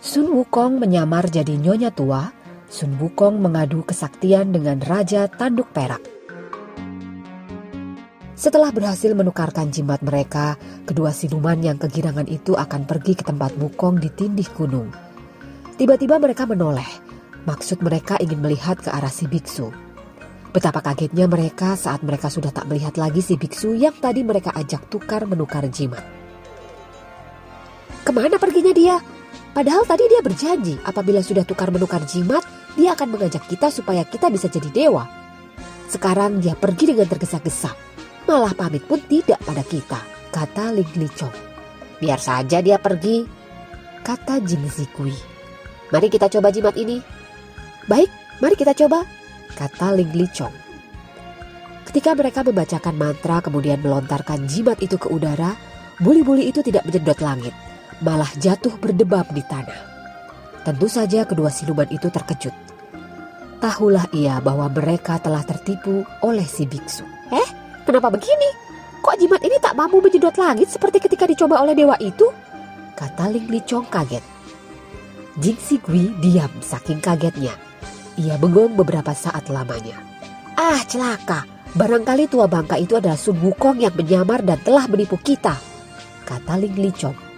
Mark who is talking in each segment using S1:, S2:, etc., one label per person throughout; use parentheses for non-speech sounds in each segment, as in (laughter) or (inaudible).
S1: Sun Wukong menyamar jadi nyonya tua, Sun Wukong mengadu kesaktian dengan Raja Tanduk Perak. Setelah berhasil menukarkan jimat mereka, kedua siluman yang kegirangan itu akan pergi ke tempat Wukong di tindih gunung. Tiba-tiba mereka menoleh, maksud mereka ingin melihat ke arah si biksu. Betapa kagetnya mereka saat mereka sudah tak melihat lagi si biksu yang tadi mereka ajak tukar menukar jimat. Ke mana perginya dia? Padahal tadi dia berjanji apabila sudah tukar menukar jimat, dia akan mengajak kita supaya kita bisa jadi dewa. Sekarang dia pergi dengan tergesa-gesa. Malah pamit pun tidak pada kita, kata Ling Licong. Biar saja dia pergi, kata Jing Zikui. Mari kita coba jimat ini. Baik, mari kita coba, kata Ling Licong. Ketika mereka membacakan mantra kemudian melontarkan jimat itu ke udara, buli-buli itu tidak menjedot langit malah jatuh berdebab di tanah. Tentu saja kedua siluman itu terkejut. Tahulah ia bahwa mereka telah tertipu oleh si biksu. Eh, kenapa begini? Kok jimat ini tak mampu menjedot langit seperti ketika dicoba oleh dewa itu? Kata Ling Licong kaget. Jing Si Gui diam saking kagetnya. Ia bengong beberapa saat lamanya. Ah celaka, barangkali tua bangka itu adalah Sun Wukong yang menyamar dan telah menipu kita. Kata Ling Licong.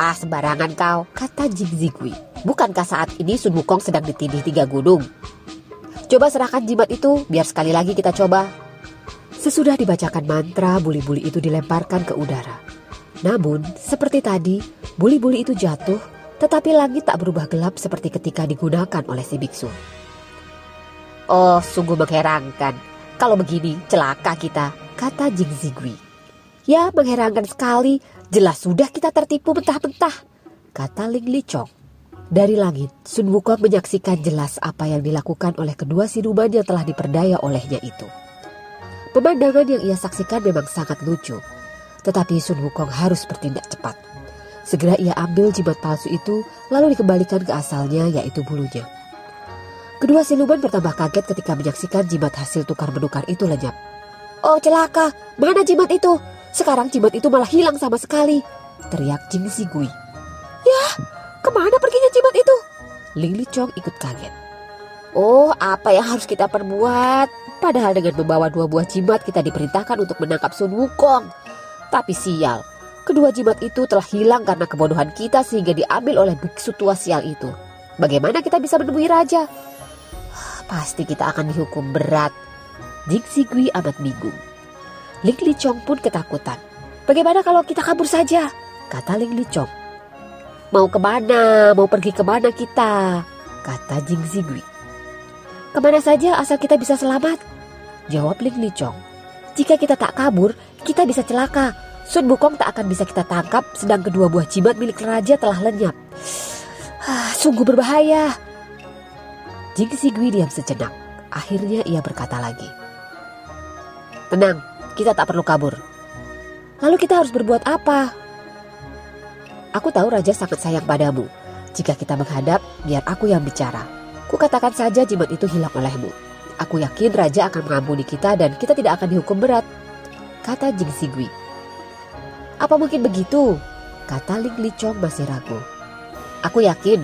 S1: Ah sembarangan kau, kata Jing Zigui. Bukankah saat ini Sun Wukong sedang ditindih tiga gunung? Coba serahkan jimat itu, biar sekali lagi kita coba. Sesudah dibacakan mantra, buli-buli itu dilemparkan ke udara. Namun, seperti tadi, buli-buli itu jatuh, tetapi langit tak berubah gelap seperti ketika digunakan oleh si biksu. Oh, sungguh mengherankan. Kalau begini, celaka kita, kata Jing Zigui. Ya, mengherankan sekali Jelas sudah kita tertipu mentah-mentah, kata Ling Licong. Dari langit, Sun Wukong menyaksikan jelas apa yang dilakukan oleh kedua siluman yang telah diperdaya olehnya itu. Pemandangan yang ia saksikan memang sangat lucu, tetapi Sun Wukong harus bertindak cepat. Segera ia ambil jimat palsu itu lalu dikembalikan ke asalnya yaitu bulunya. Kedua siluman bertambah kaget ketika menyaksikan jimat hasil tukar menukar itu lenyap. Oh celaka, mana jimat itu? Sekarang jimat itu malah hilang sama sekali. Teriak Jing Gui. Ya, ke mana perginya jimat itu? Ling Li Chong ikut kaget. Oh, apa yang harus kita perbuat? Padahal dengan membawa dua buah jimat kita diperintahkan untuk menangkap Sun Wukong. Tapi sial, kedua jimat itu telah hilang karena kebodohan kita sehingga diambil oleh biksu tua sial itu. Bagaimana kita bisa menemui raja? (sighs) Pasti kita akan dihukum berat. Jing Gui amat bingung. Ling Li Chong pun ketakutan. Bagaimana kalau kita kabur saja? Kata Ling Li Chong. Mau ke mana? Mau pergi ke mana kita? Kata Jing Zigui. Ke mana saja asal kita bisa selamat? Jawab Ling Li Chong. Jika kita tak kabur, kita bisa celaka. Sun Bukong tak akan bisa kita tangkap sedang kedua buah jimat milik raja telah lenyap. Ah, sungguh berbahaya. Jing Zigui diam sejenak. Akhirnya ia berkata lagi. Tenang, kita tak perlu kabur. Lalu kita harus berbuat apa? Aku tahu raja sangat sayang padamu. Jika kita menghadap, biar aku yang bicara. Kukatakan saja jimat itu hilang olehmu. Aku yakin raja akan mengampuni kita dan kita tidak akan dihukum berat. Kata Jing Sigui. Apa mungkin begitu? Kata Ling Li Chong masih ragu. Aku yakin,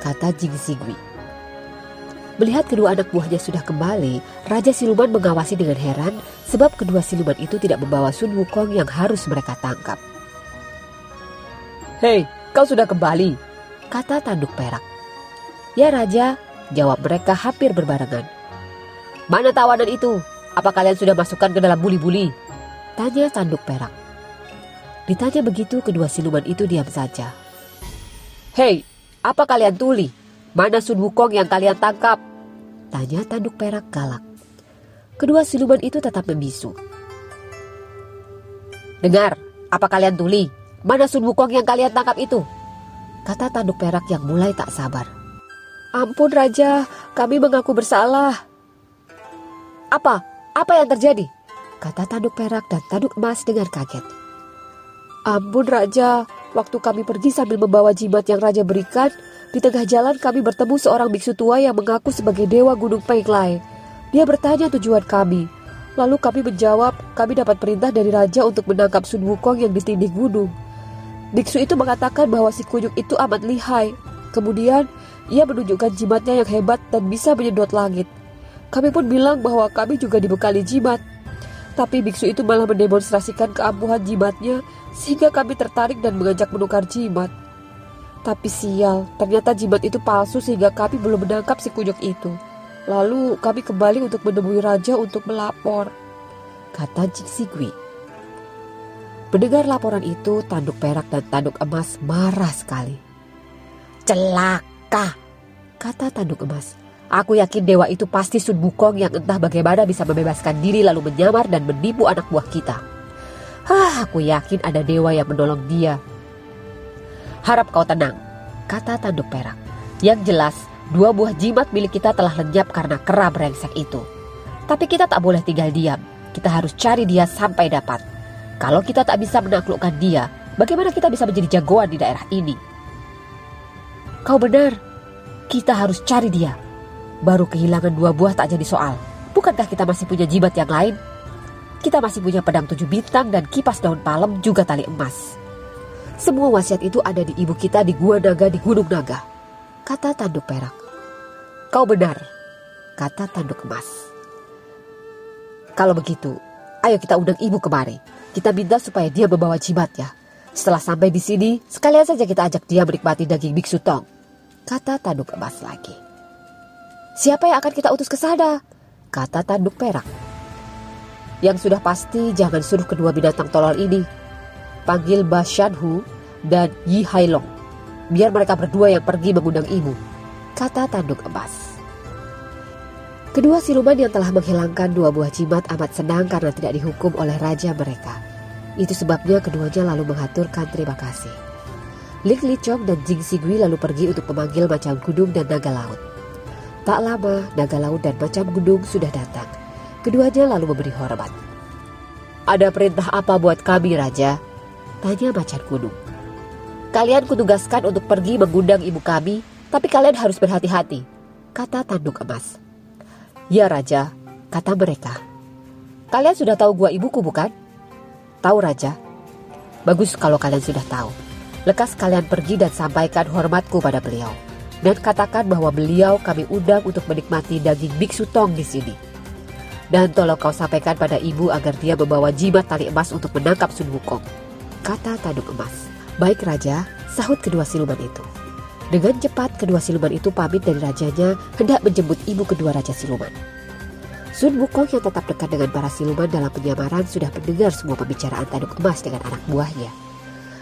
S1: kata Jing Sigui. Melihat kedua anak buahnya sudah kembali, Raja Siluman mengawasi dengan heran sebab kedua siluman itu tidak membawa Sun Wukong yang harus mereka tangkap. Hei, kau sudah kembali, kata tanduk perak. Ya Raja, jawab mereka hampir berbarengan. Mana tawanan itu? Apa kalian sudah masukkan ke dalam buli-buli? Tanya tanduk perak. Ditanya begitu kedua siluman itu diam saja. Hei, apa kalian tuli? Mana Sun Wukong yang kalian tangkap? Tanya tanduk perak galak. Kedua siluman itu tetap membisu. Dengar, apa kalian tuli? Mana Sun Wukong yang kalian tangkap itu? Kata tanduk perak yang mulai tak sabar. Ampun Raja, kami mengaku bersalah. Apa? Apa yang terjadi? Kata tanduk perak dan tanduk emas dengan kaget. Ampun Raja, waktu kami pergi sambil membawa jimat yang Raja berikan, di tengah jalan kami bertemu seorang biksu tua yang mengaku sebagai dewa Gunung Penglai. Dia bertanya tujuan kami. Lalu kami menjawab, kami dapat perintah dari Raja untuk menangkap Sun Wukong yang ditindih gunung. Biksu itu mengatakan bahwa si kunyuk itu amat lihai. Kemudian, ia menunjukkan jimatnya yang hebat dan bisa menyedot langit. Kami pun bilang bahwa kami juga dibekali jimat. Tapi biksu itu malah mendemonstrasikan keampuhan jimatnya sehingga kami tertarik dan mengajak menukar jimat. Tapi sial, ternyata jimat itu palsu sehingga kami belum menangkap si kunyuk itu. Lalu kami kembali untuk menemui raja untuk melapor. Kata Jing Sigui. Mendengar laporan itu, tanduk perak dan tanduk emas marah sekali. Celaka, kata tanduk emas. Aku yakin dewa itu pasti Sun Bukong yang entah bagaimana bisa membebaskan diri lalu menyamar dan menipu anak buah kita. Hah, aku yakin ada dewa yang menolong dia. Harap kau tenang, kata tanduk perak. Yang jelas, dua buah jimat milik kita telah lenyap karena kera brengsek itu. Tapi kita tak boleh tinggal diam. Kita harus cari dia sampai dapat. Kalau kita tak bisa menaklukkan dia, bagaimana kita bisa menjadi jagoan di daerah ini? Kau benar, kita harus cari dia. Baru kehilangan dua buah tak jadi soal. Bukankah kita masih punya jimat yang lain? Kita masih punya pedang tujuh bintang dan kipas daun palem juga tali emas. Semua wasiat itu ada di ibu kita di Gua Naga di Gunung Naga. Kata tanduk perak. Kau benar, kata tanduk emas. Kalau begitu, ayo kita undang ibu kemari. Kita minta supaya dia membawa jimatnya. Setelah sampai di sini, sekalian saja kita ajak dia menikmati daging biksu tong kata tanduk emas lagi. Siapa yang akan kita utus ke sana? Kata tanduk perak. Yang sudah pasti jangan suruh kedua binatang tolol ini. Panggil Ba Shanhu dan Yi Hailong. Biar mereka berdua yang pergi mengundang ibu. Kata tanduk emas. Kedua siluman yang telah menghilangkan dua buah jimat amat senang karena tidak dihukum oleh raja mereka. Itu sebabnya keduanya lalu mengaturkan terima kasih. Ling Chong dan Jing Sigui lalu pergi untuk memanggil macam gunung dan naga laut. Tak lama, naga laut dan macam gunung sudah datang. Keduanya lalu memberi hormat. Ada perintah apa buat kami, Raja? Tanya macan gunung. Kalian kutugaskan untuk pergi mengundang ibu kami, tapi kalian harus berhati-hati, kata tanduk emas. Ya Raja, kata mereka. Kalian sudah tahu gua ibuku bukan? Tahu Raja. Bagus kalau kalian sudah tahu. Lekas kalian pergi dan sampaikan hormatku pada beliau. Dan katakan bahwa beliau kami undang untuk menikmati daging biksu tong di sini. Dan tolong kau sampaikan pada ibu agar dia membawa jimat tali emas untuk menangkap Sun Wukong. Kata tanduk emas. Baik raja, sahut kedua siluman itu. Dengan cepat kedua siluman itu pamit dari rajanya hendak menjemput ibu kedua raja siluman. Sun Wukong yang tetap dekat dengan para siluman dalam penyamaran sudah mendengar semua pembicaraan tanduk emas dengan anak buahnya.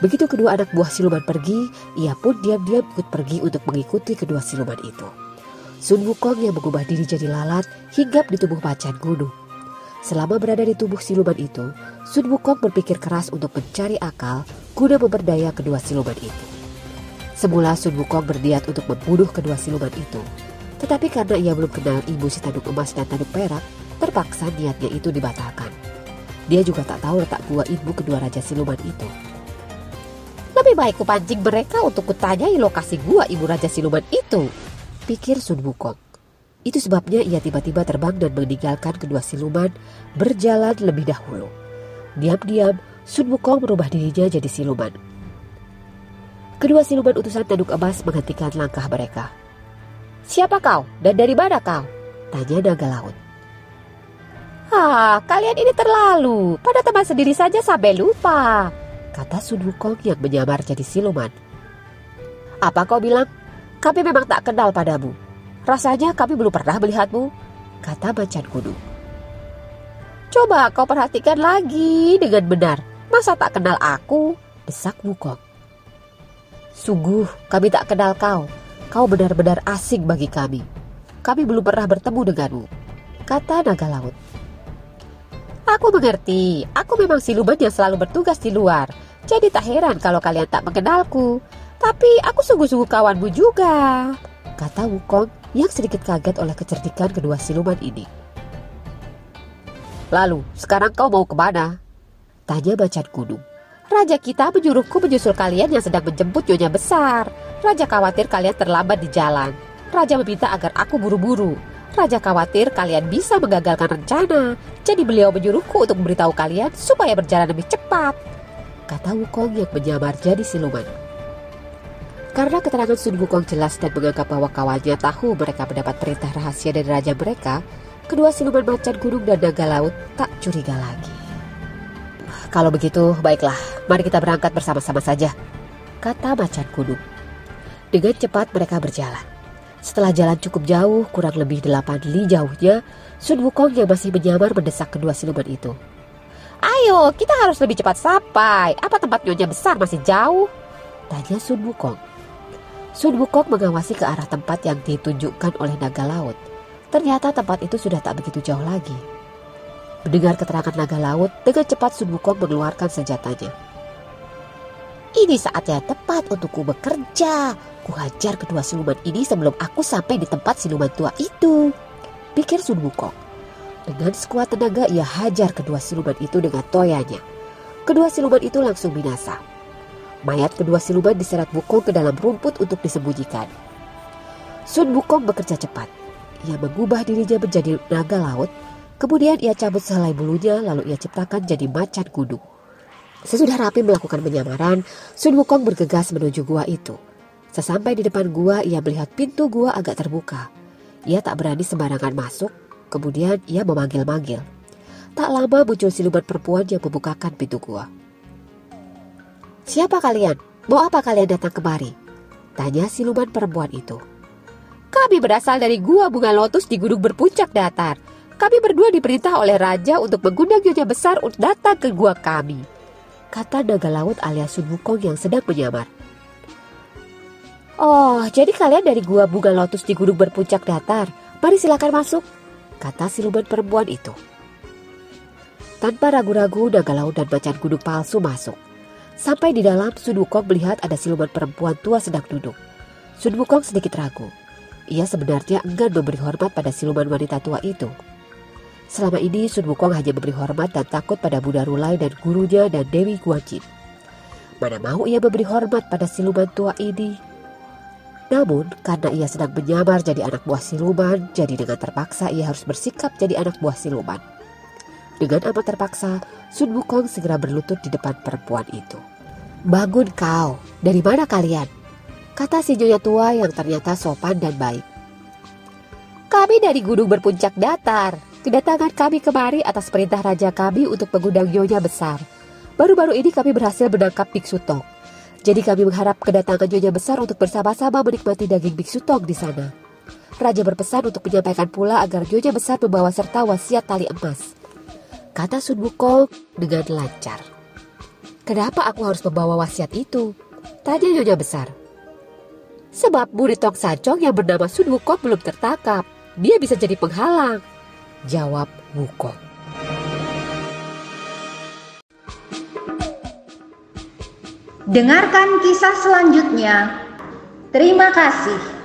S1: Begitu kedua anak buah siluman pergi, ia pun diam-diam ikut pergi untuk mengikuti kedua siluman itu. Sun Wukong yang mengubah diri jadi lalat hinggap di tubuh macan gunung. Selama berada di tubuh siluman itu, Sun Wukong berpikir keras untuk mencari akal guna memperdaya kedua siluman itu. Semula Sun Wukong berniat untuk membunuh kedua siluman itu. Tetapi karena ia belum kenal ibu si tanduk emas dan tanduk perak, terpaksa niatnya itu dibatalkan. Dia juga tak tahu letak gua ibu kedua raja siluman itu. Lebih baik kupancing mereka untuk kutanyai lokasi gua ibu raja siluman itu. Pikir Sun Wukong. Itu sebabnya ia tiba-tiba terbang dan meninggalkan kedua siluman berjalan lebih dahulu. Diam-diam, Sun Wukong merubah dirinya jadi siluman. Kedua siluman utusan tanduk emas menghentikan langkah mereka. Siapa kau dan dari mana kau? Tanya naga laut. Ah, kalian ini terlalu. Pada teman sendiri saja sampai lupa kata Sun Wukong yang menyamar jadi siluman. Apa kau bilang? Kami memang tak kenal padamu. Rasanya kami belum pernah melihatmu, kata macan gunung. Coba kau perhatikan lagi dengan benar. Masa tak kenal aku? Desak Wukong. Sungguh kami tak kenal kau. Kau benar-benar asing bagi kami. Kami belum pernah bertemu denganmu, kata naga laut. Aku mengerti, aku memang siluman yang selalu bertugas di luar. Jadi tak heran kalau kalian tak mengenalku. Tapi aku sungguh-sungguh kawanmu juga. kata Wukong yang sedikit kaget oleh kecerdikan kedua siluman ini. Lalu, sekarang kau mau ke mana? Tanya macan gunung. Raja kita menyuruhku menyusul kalian yang sedang menjemput nyonya besar. Raja khawatir kalian terlambat di jalan. Raja meminta agar aku buru-buru. Raja khawatir kalian bisa menggagalkan rencana. Jadi beliau menyuruhku untuk memberitahu kalian supaya berjalan lebih cepat. Kata Wukong yang menyamar jadi siluman. Karena keterangan Sun Wukong jelas dan menganggap bahwa kawannya tahu mereka mendapat perintah rahasia dari raja mereka, kedua siluman macan gunung dan naga laut tak curiga lagi. Kalau begitu, baiklah, mari kita berangkat bersama-sama saja, kata macan gunung. Dengan cepat mereka berjalan. Setelah jalan cukup jauh, kurang lebih delapan li jauhnya, Sun Wukong yang masih menyamar mendesak kedua siluman itu. Ayo, kita harus lebih cepat sampai. Apa tempat nyonya besar masih jauh? Tanya Sun Wukong. Sun Wukong mengawasi ke arah tempat yang ditunjukkan oleh naga laut. Ternyata tempat itu sudah tak begitu jauh lagi. Mendengar keterangan naga laut, dengan cepat Sun Wukong mengeluarkan senjatanya. Ini saatnya tepat untukku bekerja. Kuhajar kedua siluman ini sebelum aku sampai di tempat siluman tua itu. Pikir Sun Wukong. Dengan sekuat tenaga ia hajar kedua siluman itu dengan toyanya. Kedua siluman itu langsung binasa. Mayat kedua siluman diseret Wukong ke dalam rumput untuk disembunyikan. Sun Wukong bekerja cepat. Ia mengubah dirinya menjadi naga laut, kemudian ia cabut sehelai bulunya lalu ia ciptakan jadi macan gunung. Sesudah rapi melakukan penyamaran, Sun Wukong bergegas menuju gua itu. Sesampai di depan gua, ia melihat pintu gua agak terbuka. Ia tak berani sembarangan masuk, kemudian ia memanggil-manggil. Tak lama muncul siluman perempuan yang membukakan pintu gua. Siapa kalian? Mau apa kalian datang kemari? Tanya siluman perempuan itu. Kami berasal dari gua bunga lotus di gunung berpuncak datar. Kami berdua diperintah oleh raja untuk mengundang nyonya besar untuk datang ke gua kami. Kata naga laut alias Sun Wukong yang sedang menyamar. Oh, jadi kalian dari gua bunga lotus di gunung berpuncak datar. Mari silakan masuk, kata siluman perempuan itu. Tanpa ragu-ragu, naga laut dan macan gunung palsu masuk. Sampai di dalam, Sun Wukong melihat ada siluman perempuan tua sedang duduk. Sun Wukong sedikit ragu. Ia sebenarnya enggan memberi hormat pada siluman wanita tua itu. Selama ini Sun Wukong hanya memberi hormat dan takut pada Buddha Rulai dan gurunya dan Dewi Guanjin. Mana mau ia memberi hormat pada siluman tua ini? Namun, karena ia sedang menyamar jadi anak buah siluman, jadi dengan terpaksa ia harus bersikap jadi anak buah siluman. Dengan amat terpaksa, Sun Wukong segera berlutut di depan perempuan itu. Bangun kau, dari mana kalian? Kata si nyonya tua yang ternyata sopan dan baik. Kami dari gunung berpuncak datar. Kedatangan kami kemari atas perintah raja kami untuk mengundang nyonya besar. Baru-baru ini kami berhasil menangkap Biksu Tong. Jadi kami mengharap kedatangan nyonya besar untuk bersama-sama menikmati daging Biksu Tong di sana. Raja berpesan untuk menyampaikan pula agar nyonya besar membawa serta wasiat tali emas kata Sun Wukong dengan lancar. Kenapa aku harus membawa wasiat itu? Tanya Nyonya Besar. Sebab murid Tong Sancong yang bernama Sun Wukong belum tertangkap. Dia bisa jadi penghalang. Jawab Wukong.
S2: Dengarkan kisah selanjutnya. Terima kasih.